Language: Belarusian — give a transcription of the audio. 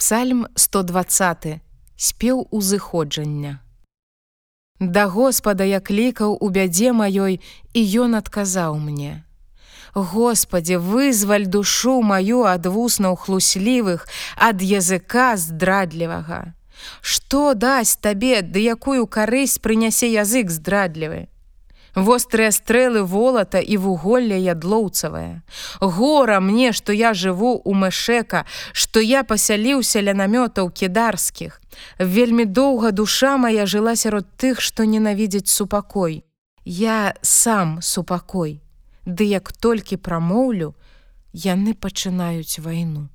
Псальм 120 спеў узыходжання. Да Господа я клікаў у бядзе маёй, і ён адказаў мне: Господі, вызваль душу маю ад вуснаў хлуслівых, ад языка здрадлівага. Што дасць табе, ды якую карысць прынясе язык здрадлівы? Вострыя стрэлы волата і вуголля ядлоўцавая. Гора мне, што я жыву ў Мэшека, што я пасяліўся ля намётаў кідарскіх. Вельмі доўга душа моя жыла сярод тых, што ненавідзяць супакой. Я сам супакой. Ды як толькі прамоўлю, яны пачынаюць вайну.